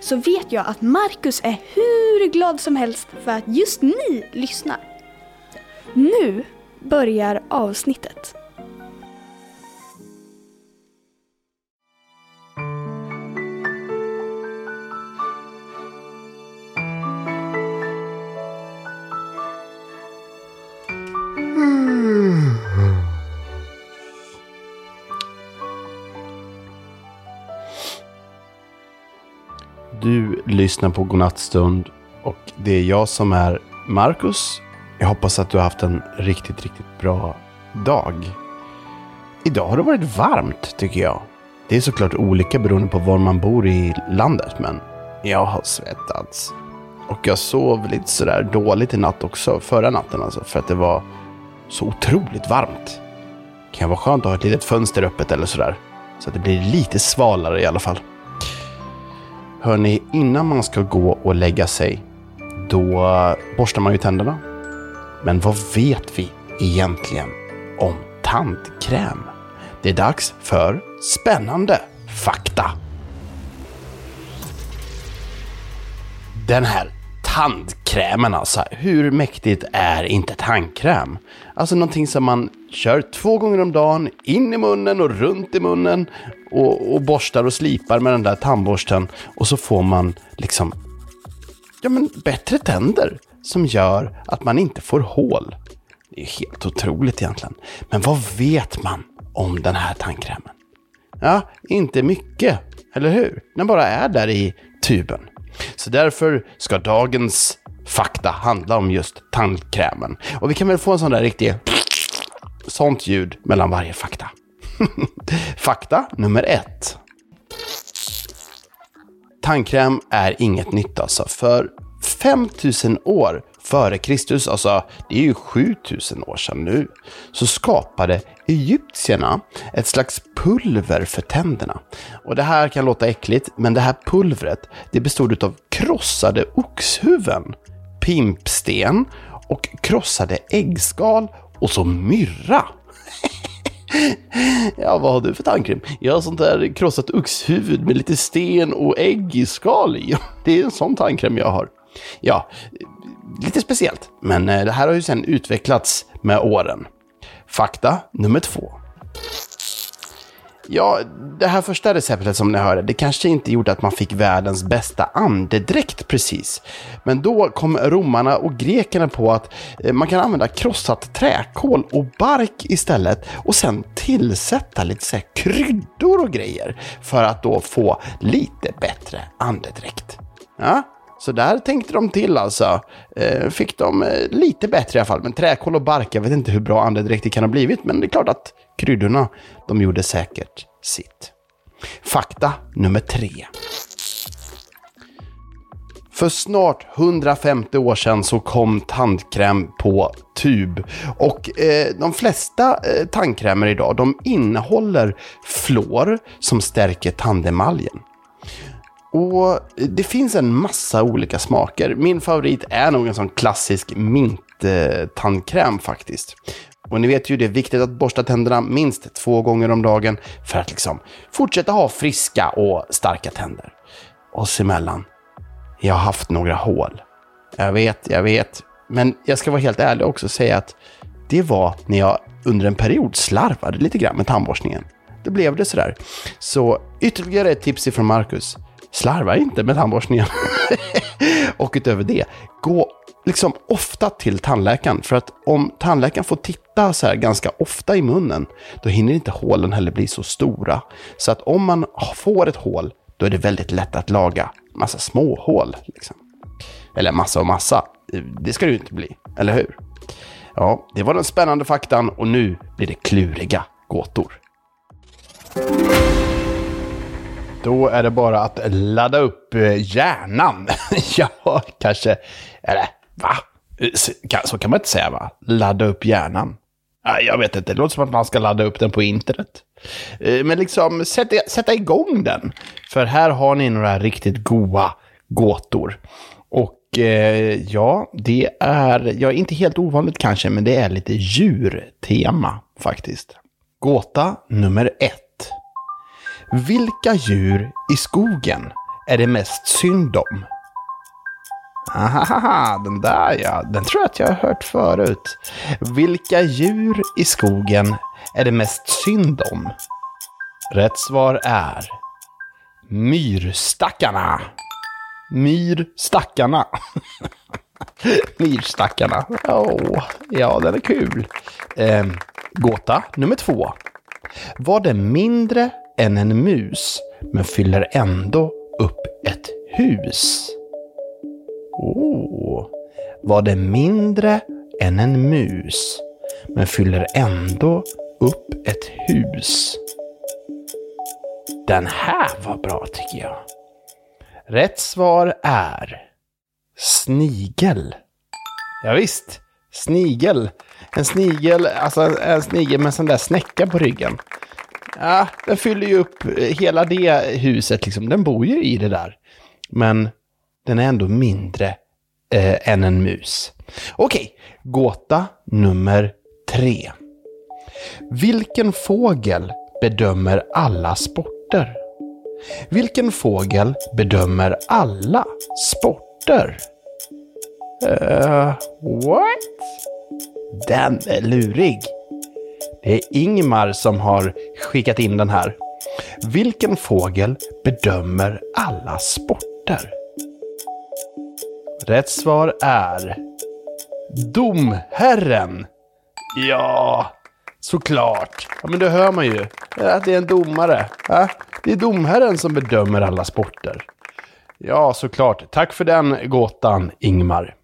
så vet jag att Marcus är hur glad som helst för att just ni lyssnar. Nu börjar avsnittet. Du lyssnar på Godnattstund och det är jag som är Marcus. Jag hoppas att du har haft en riktigt, riktigt bra dag. Idag har det varit varmt tycker jag. Det är såklart olika beroende på var man bor i landet, men jag har svettats. Och jag sov lite sådär dåligt i natt också, förra natten alltså, för att det var så otroligt varmt. Det kan vara skönt att ha ett litet fönster öppet eller sådär. Så att det blir lite svalare i alla fall. Hörni, innan man ska gå och lägga sig, då borstar man ju tänderna. Men vad vet vi egentligen om tandkräm? Det är dags för spännande fakta. Den här tandkrämen Tandkrämen alltså. Hur mäktigt är inte tandkräm? Alltså någonting som man kör två gånger om dagen, in i munnen och runt i munnen och, och borstar och slipar med den där tandborsten. Och så får man liksom, ja men bättre tänder som gör att man inte får hål. Det är helt otroligt egentligen. Men vad vet man om den här tandkrämen? Ja, inte mycket, eller hur? Den bara är där i tuben. Så därför ska dagens fakta handla om just tandkrämen. Och vi kan väl få en sån där riktig sånt ljud mellan varje fakta. fakta nummer ett. Tandkräm är inget nytt alltså. För 5000 år före Kristus, alltså det är ju 7000 år sedan nu, så skapade egyptierna ett slags pulver för tänderna. Och det här kan låta äckligt, men det här pulvret, det bestod av krossade oxhuvuden, pimpsten och krossade äggskal och så myrra. Ja, vad har du för tandkräm? Jag har sånt där krossat oxhuvud med lite sten och ägg i skal. Det är en sån tandkräm jag har. Ja, lite speciellt. Men eh, det här har ju sedan utvecklats med åren. Fakta nummer två. Ja, det här första receptet som ni hörde, det kanske inte gjorde att man fick världens bästa andedräkt precis. Men då kom romarna och grekerna på att eh, man kan använda krossat träkol och bark istället och sen tillsätta lite så kryddor och grejer för att då få lite bättre andedräkt. Ja, så där tänkte de till alltså. Eh, fick de eh, lite bättre i alla fall. Men träkol och bark, jag vet inte hur bra andedräkt det kan ha blivit. Men det är klart att kryddorna, de gjorde säkert sitt. Fakta nummer tre. För snart 150 år sedan så kom tandkräm på tub. Och eh, de flesta eh, tandkrämer idag, de innehåller fluor som stärker tandemaljen. Och det finns en massa olika smaker. Min favorit är nog en sån klassisk mint-tandkräm faktiskt. Och ni vet ju, det är viktigt att borsta tänderna minst två gånger om dagen för att liksom fortsätta ha friska och starka tänder. Oss emellan, jag har haft några hål. Jag vet, jag vet. Men jag ska vara helt ärlig också och säga att det var när jag under en period slarvade lite grann med tandborstningen. Då blev det sådär. Så ytterligare ett tips ifrån Marcus. Slarva inte med tandborstningen. och utöver det, gå liksom ofta till tandläkaren. För att om tandläkaren får titta så här ganska ofta i munnen, då hinner inte hålen heller bli så stora. Så att om man får ett hål, då är det väldigt lätt att laga massa små hål. Liksom. Eller massa och massa. Det ska det ju inte bli, eller hur? Ja, det var den spännande faktan och nu blir det kluriga gåtor. Då är det bara att ladda upp eh, hjärnan. ja, kanske. Eller va? Så kan man inte säga va? Ladda upp hjärnan. Jag vet inte, det låter som att man ska ladda upp den på internet. Eh, men liksom sätta, sätta igång den. För här har ni några riktigt goa gåtor. Och eh, ja, det är, ja inte helt ovanligt kanske, men det är lite djurtema faktiskt. Gåta nummer ett. Vilka djur i skogen är det mest synd om? Ahaha, den där ja, den tror jag att jag har hört förut. Vilka djur i skogen är det mest synd om? Rätt svar är myrstackarna. Myrstackarna. myrstackarna. Oh, ja, den är kul. Eh, gåta nummer två. Var det mindre än en mus, men fyller ändå upp ett hus? Oh, var det mindre än en mus, men fyller ändå upp ett hus? Den här var bra tycker jag. Rätt svar är snigel. Ja, visst, snigel. En snigel, alltså en snigel med en sån där snäcka på ryggen. Ja, den fyller ju upp eh, hela det huset liksom. Den bor ju i det där. Men den är ändå mindre eh, än en mus. Okej, gåta nummer tre. Vilken fågel bedömer alla sporter? Vilken fågel bedömer alla sporter? Uh, what? Den är lurig. Det är Ingmar som har skickat in den här. Vilken fågel bedömer alla sporter? Rätt svar är Domherren. Ja, såklart. Ja, men det hör man ju. Att det är en domare. Ja, det är domherren som bedömer alla sporter. Ja, såklart. Tack för den gåtan, Ingmar.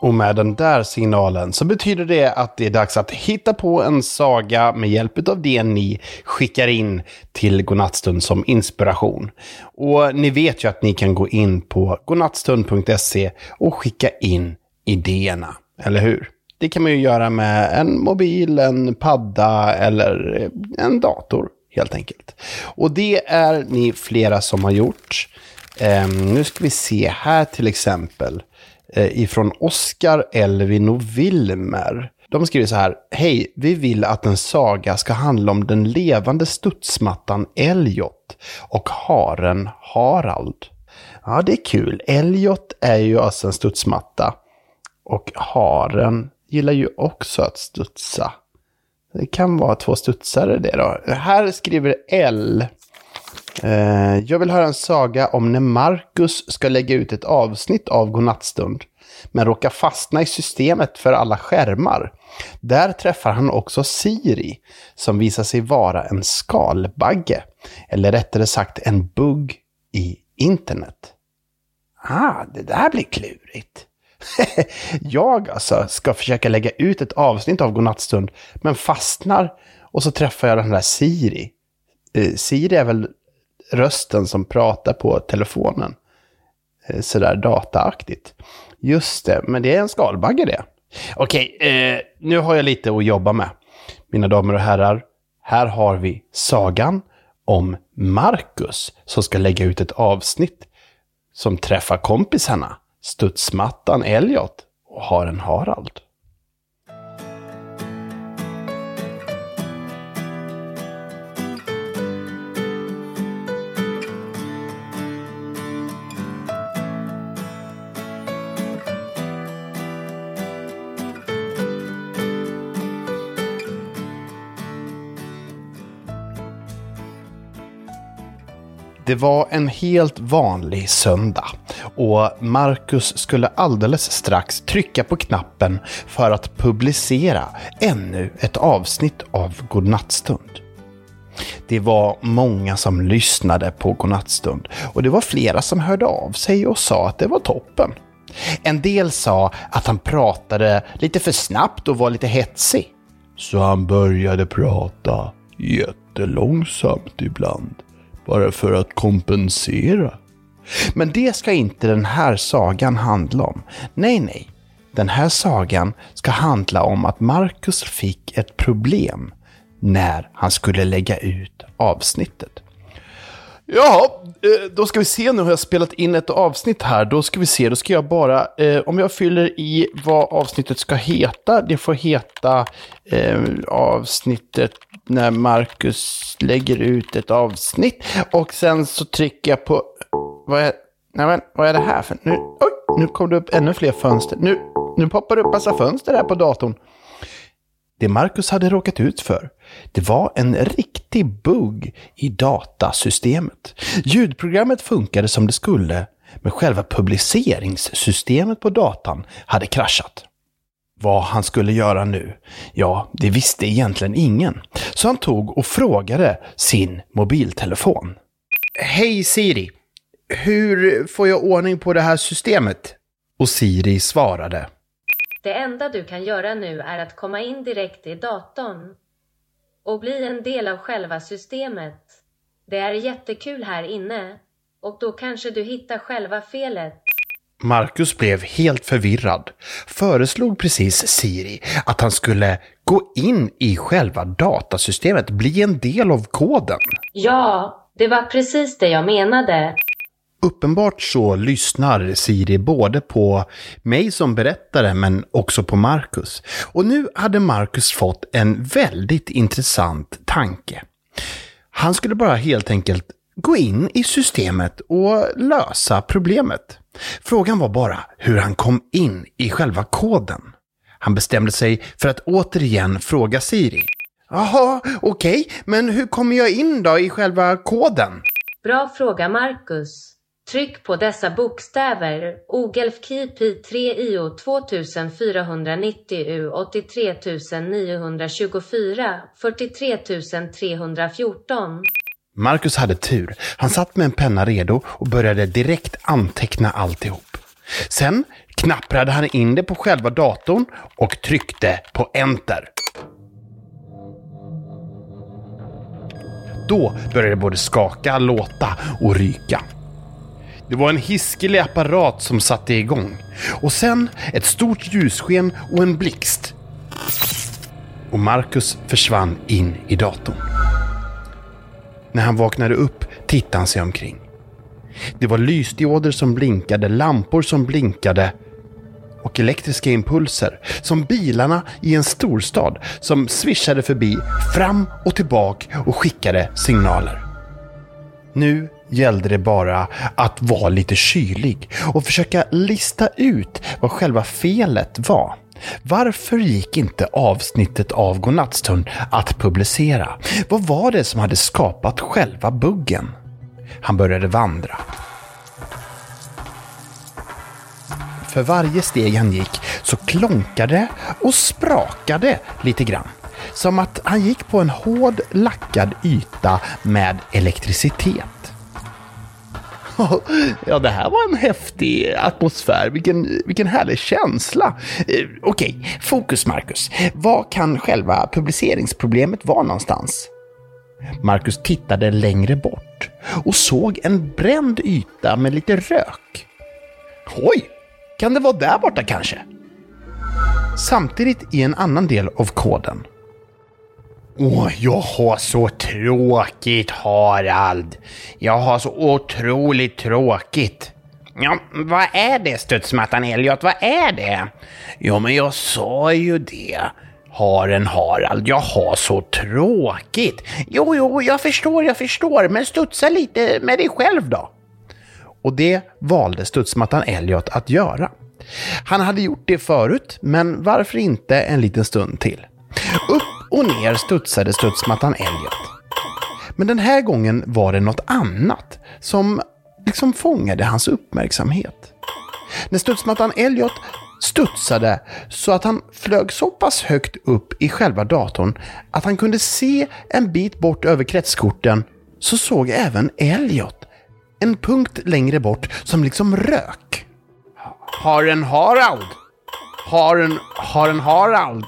Och med den där signalen så betyder det att det är dags att hitta på en saga med hjälp av det ni skickar in till Godnattstund som inspiration. Och ni vet ju att ni kan gå in på godnattstund.se och skicka in idéerna, eller hur? Det kan man ju göra med en mobil, en padda eller eh, en dator helt enkelt. Och det är ni flera som har gjort. Um, nu ska vi se här till exempel. Eh, ifrån Oskar, Elvin och Wilmer. De skriver så här. Hej, vi vill att en saga ska handla om den levande studsmattan Elliot och haren Harald. Ja, det är kul. Elliot är ju alltså en studsmatta. Och haren gillar ju också att studsa. Det kan vara två studsare det då. Här skriver L. Eh, jag vill höra en saga om när Marcus ska lägga ut ett avsnitt av Godnattstund, men råkar fastna i systemet för alla skärmar. Där träffar han också Siri, som visar sig vara en skalbagge, eller rättare sagt en bugg i internet. Ah, det där blir klurigt. jag alltså ska försöka lägga ut ett avsnitt av Godnattstund, men fastnar och så träffar jag den där Siri. Eh, Siri är väl rösten som pratar på telefonen. Eh, sådär dataaktigt. Just det, men det är en skalbagge det. Okej, eh, nu har jag lite att jobba med. Mina damer och herrar, här har vi sagan om Marcus som ska lägga ut ett avsnitt som träffar kompisarna, studsmattan Elliot och haren Harald. Det var en helt vanlig söndag och Marcus skulle alldeles strax trycka på knappen för att publicera ännu ett avsnitt av Godnattstund. Det var många som lyssnade på Godnattstund och det var flera som hörde av sig och sa att det var toppen. En del sa att han pratade lite för snabbt och var lite hetsig. Så han började prata jättelångsamt ibland. Bara för att kompensera. Men det ska inte den här sagan handla om. Nej, nej. Den här sagan ska handla om att Marcus fick ett problem när han skulle lägga ut avsnittet. Ja, eh, då ska vi se. Nu har jag spelat in ett avsnitt här. Då ska vi se, då ska jag bara, eh, om jag fyller i vad avsnittet ska heta. Det får heta eh, avsnittet när Marcus lägger ut ett avsnitt. Och sen så trycker jag på, vad är, nej men, vad är det här för, nu, oj, nu kom det upp ännu fler fönster. Nu, nu poppar det upp massa fönster här på datorn. Det Marcus hade råkat ut för, det var en riktig riktig bugg i datasystemet. Ljudprogrammet funkade som det skulle, men själva publiceringssystemet på datan hade kraschat. Vad han skulle göra nu? Ja, det visste egentligen ingen. Så han tog och frågade sin mobiltelefon. Hej Siri! Hur får jag ordning på det här systemet? Och Siri svarade. Det enda du kan göra nu är att komma in direkt i datorn och bli en del av själva systemet. Det är jättekul här inne och då kanske du hittar själva felet. Marcus blev helt förvirrad, föreslog precis Siri att han skulle gå in i själva datasystemet, bli en del av koden. Ja, det var precis det jag menade. Uppenbart så lyssnar Siri både på mig som berättare men också på Marcus. Och nu hade Marcus fått en väldigt intressant tanke. Han skulle bara helt enkelt gå in i systemet och lösa problemet. Frågan var bara hur han kom in i själva koden. Han bestämde sig för att återigen fråga Siri. Jaha, okej, okay, men hur kommer jag in då i själva koden? Bra fråga, Marcus. Tryck på dessa bokstäver Ogelf Kipi 3 IO 2490 U 83 924 43 314 Marcus hade tur. Han satt med en penna redo och började direkt anteckna alltihop. Sen knapprade han in det på själva datorn och tryckte på enter. Då började det både skaka, låta och ryka. Det var en hiskelig apparat som satte igång. Och sen ett stort ljussken och en blixt. Och Marcus försvann in i datorn. När han vaknade upp tittade han sig omkring. Det var lysdioder som blinkade, lampor som blinkade och elektriska impulser som bilarna i en storstad som svischade förbi fram och tillbaka och skickade signaler. Nu gällde det bara att vara lite kylig och försöka lista ut vad själva felet var. Varför gick inte avsnittet av Godnattstund att publicera? Vad var det som hade skapat själva buggen? Han började vandra. För varje steg han gick så klonkade och sprakade lite grann. Som att han gick på en hård lackad yta med elektricitet. Ja, det här var en häftig atmosfär. Vilken, vilken härlig känsla. Eh, Okej, okay. fokus Marcus. Vad kan själva publiceringsproblemet vara någonstans? Marcus tittade längre bort och såg en bränd yta med lite rök. Oj, kan det vara där borta kanske? Samtidigt i en annan del av koden Åh, jag har så tråkigt Harald. Jag har så otroligt tråkigt. Ja, vad är det studsmattan Elliot? Vad är det? Ja, men jag sa ju det. Haren Harald, jag har så tråkigt. Jo, jo, jag förstår, jag förstår, men studsa lite med dig själv då. Och det valde studsmattan Elliot att göra. Han hade gjort det förut, men varför inte en liten stund till? Upp och ner studsade studsmattan Elliot. Men den här gången var det något annat som liksom fångade hans uppmärksamhet. När studsmattan Elliot studsade så att han flög så pass högt upp i själva datorn att han kunde se en bit bort över kretskorten så såg även Elliot en punkt längre bort som liksom rök. Har en Harald? Har en, har en Harald?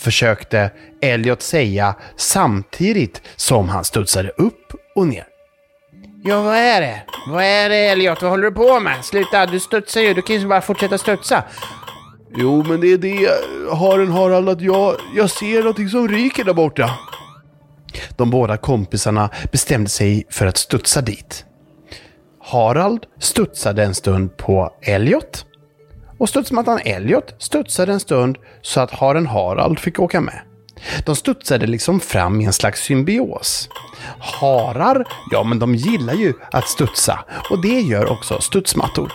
Försökte Elliot säga samtidigt som han studsade upp och ner. Ja, vad är det? Vad är det Elliot? Vad håller du på med? Sluta, du studsar ju. Du kan ju bara fortsätta studsa. Jo, men det är det, haren Harald, att jag, jag ser någonting som ryker där borta. De båda kompisarna bestämde sig för att studsa dit. Harald studsade en stund på Elliot och studsmattan Elliot studsade en stund så att haren Harald fick åka med. De studsade liksom fram i en slags symbios. Harar, ja men de gillar ju att studsa och det gör också studsmattor.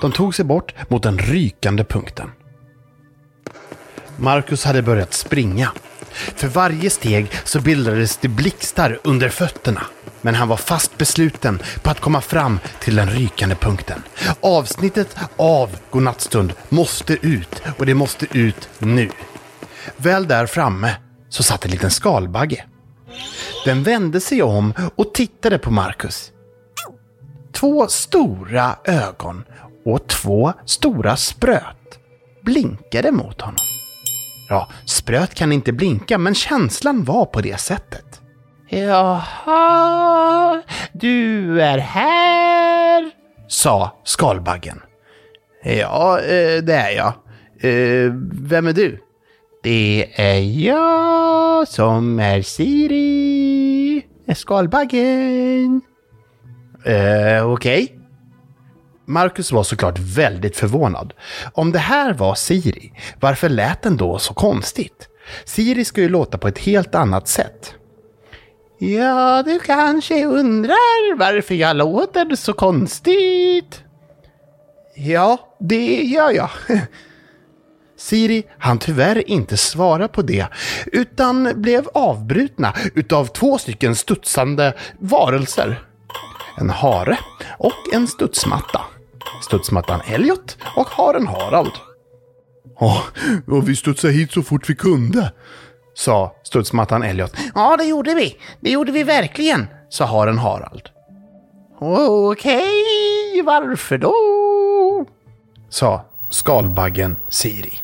De tog sig bort mot den rykande punkten. Marcus hade börjat springa. För varje steg så bildades det blixtar under fötterna. Men han var fast besluten på att komma fram till den rykande punkten. Avsnittet av Godnattstund måste ut och det måste ut nu. Väl där framme så satt en liten skalbagge. Den vände sig om och tittade på Marcus. Två stora ögon och två stora spröt blinkade mot honom. Ja, spröt kan inte blinka, men känslan var på det sättet. Jaha, du är här? Sa skalbaggen. Ja, eh, det är jag. Eh, vem är du? Det är jag som är Siri. Skalbaggen. Eh, Okej. Marcus var såklart väldigt förvånad. Om det här var Siri, varför lät den då så konstigt? Siri ska ju låta på ett helt annat sätt. Ja, du kanske undrar varför jag låter så konstigt? Ja, det gör jag. Siri han tyvärr inte svara på det, utan blev avbrutna utav två stycken studsande varelser. En hare och en studsmatta. Studsmattan Elliot och haren Harald. Ja, och vi studsade hit så fort vi kunde, sa studsmattan Elliot. Ja, det gjorde vi. Det gjorde vi verkligen, sa haren Harald. Okej, varför då? sa skalbaggen Siri.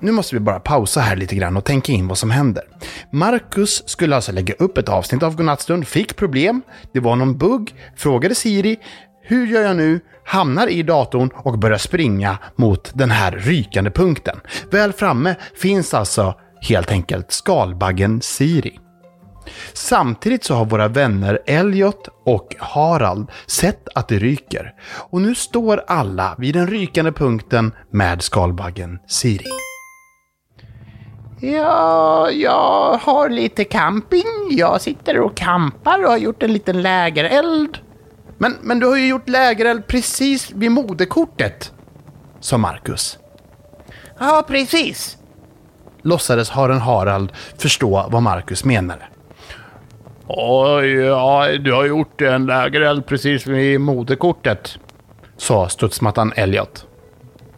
Nu måste vi bara pausa här lite grann och tänka in vad som händer. Marcus skulle alltså lägga upp ett avsnitt av Godnattstund, fick problem, det var någon bugg, frågade Siri, hur gör jag nu? Hamnar i datorn och börjar springa mot den här rykande punkten. Väl framme finns alltså helt enkelt skalbaggen Siri. Samtidigt så har våra vänner Elliot och Harald sett att det ryker. Och nu står alla vid den rykande punkten med skalbaggen Siri. Ja, jag har lite camping. Jag sitter och campar och har gjort en liten lägereld. Men, men du har ju gjort lägereld precis vid moderkortet, sa Marcus. Ja, precis. Låtsades haren Harald förstå vad Marcus menade. Oj, ja, du har gjort en lägereld precis vid moderkortet. Sa studsmattan Elliot.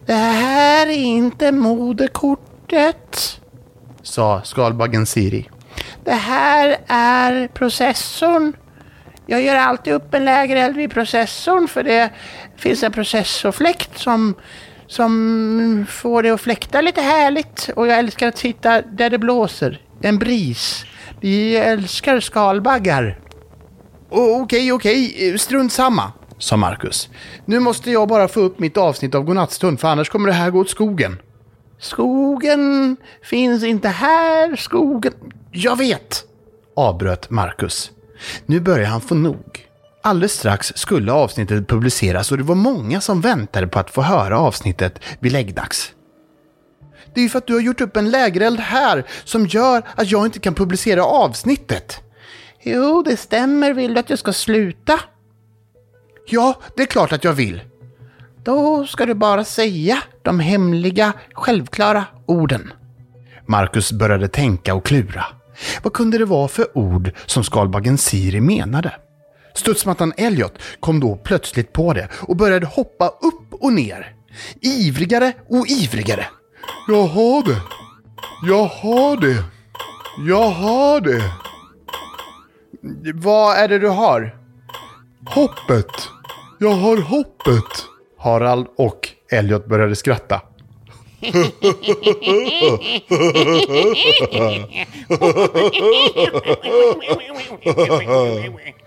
Det här är inte moderkortet, Sa skalbaggen Siri. Det här är processorn. Jag gör alltid upp en lägereld vid processorn för det finns en processorfläkt som, som får det att fläkta lite härligt. Och jag älskar att sitta där det blåser. En bris. Vi älskar skalbaggar. O- Okej, okej, strunt samma, sa Marcus. Nu måste jag bara få upp mitt avsnitt av Godnattstund, för annars kommer det här gå åt skogen. Skogen finns inte här. Skogen... Jag vet! avbröt Marcus. Nu börjar han få nog. Alldeles strax skulle avsnittet publiceras och det var många som väntade på att få höra avsnittet vid läggdags. Det är ju för att du har gjort upp en lägereld här som gör att jag inte kan publicera avsnittet. Jo, det stämmer. Vill du att jag ska sluta? Ja, det är klart att jag vill. Då ska du bara säga de hemliga, självklara orden. Marcus började tänka och klura. Vad kunde det vara för ord som skalbaggen Siri menade? Studsmattan Elliot kom då plötsligt på det och började hoppa upp och ner. Ivrigare och ivrigare. Jag har det. Jag har det. Jag har det. Vad är det du har? Hoppet. Jag har hoppet. Harald och Elliot började skratta.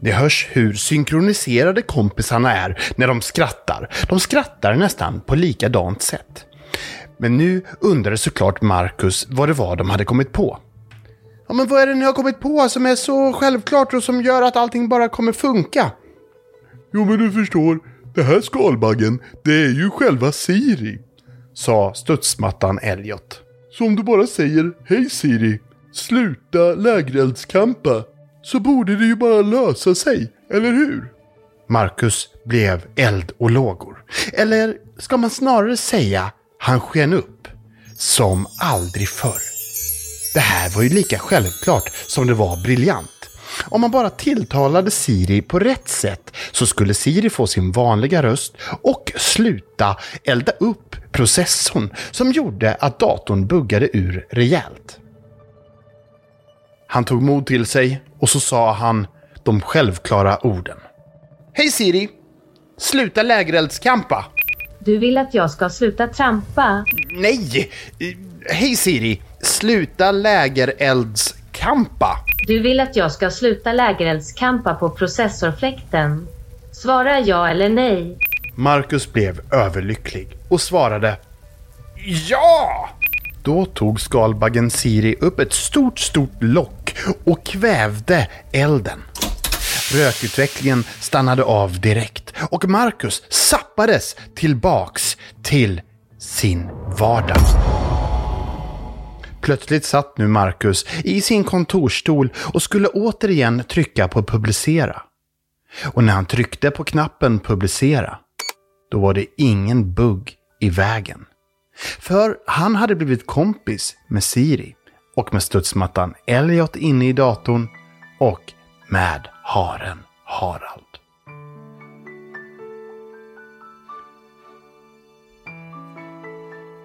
Det hörs hur synkroniserade kompisarna är när de skrattar. De skrattar nästan på likadant sätt. Men nu undrade såklart Marcus vad det var de hade kommit på. Ja, men vad är det ni har kommit på som är så självklart och som gör att allting bara kommer funka? Jo, men du förstår, det här skalbaggen, det är ju själva Siri, sa studsmattan Elliot. Så om du bara säger Hej Siri, sluta lägereldskampa, så borde det ju bara lösa sig, eller hur? Marcus blev eld och lågor. Eller ska man snarare säga han sken upp som aldrig förr. Det här var ju lika självklart som det var briljant. Om man bara tilltalade Siri på rätt sätt så skulle Siri få sin vanliga röst och sluta elda upp processorn som gjorde att datorn buggade ur rejält. Han tog mod till sig och så sa han de självklara orden. Hej Siri! Sluta lägereldskampa! Du vill att jag ska sluta trampa? Nej! Hej Siri! Sluta lägereldskampa! Du vill att jag ska sluta lägereldskampa på processorfläkten? Svara ja eller nej. Marcus blev överlycklig och svarade Ja! Då tog skalbaggen Siri upp ett stort, stort lock och kvävde elden. Rökutvecklingen stannade av direkt och Marcus sappades tillbaks till sin vardag. Plötsligt satt nu Marcus i sin kontorsstol och skulle återigen trycka på publicera. Och när han tryckte på knappen publicera, då var det ingen bugg i vägen. För han hade blivit kompis med Siri och med studsmattan Elliot inne i datorn och med haren Harald.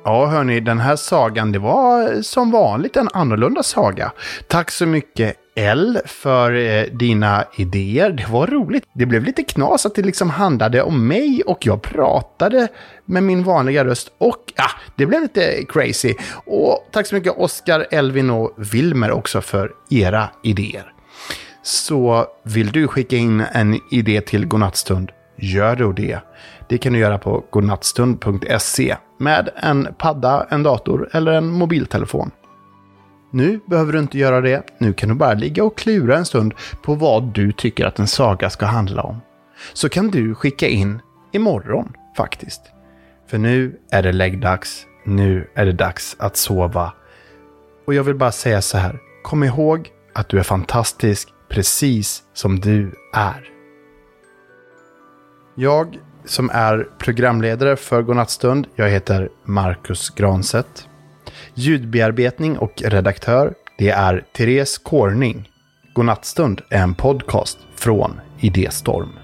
Ja, hörni, den här sagan, det var som vanligt en annorlunda saga. Tack så mycket L för eh, dina idéer. Det var roligt. Det blev lite knas att det liksom handlade om mig och jag pratade med min vanliga röst och ja, det blev lite crazy. Och tack så mycket Oskar, Elvin och Wilmer också för era idéer. Så vill du skicka in en idé till Godnattstund, gör då det. Det kan du göra på godnattstund.se med en padda, en dator eller en mobiltelefon. Nu behöver du inte göra det. Nu kan du bara ligga och klura en stund på vad du tycker att en saga ska handla om. Så kan du skicka in imorgon faktiskt. För nu är det läggdags. Nu är det dags att sova. Och jag vill bara säga så här. Kom ihåg att du är fantastisk precis som du är. Jag som är programledare för Godnattstund. Jag heter Marcus Granset. Ljudbearbetning och redaktör, det är Therese Korning. Godnattstund är en podcast från Idéstorm.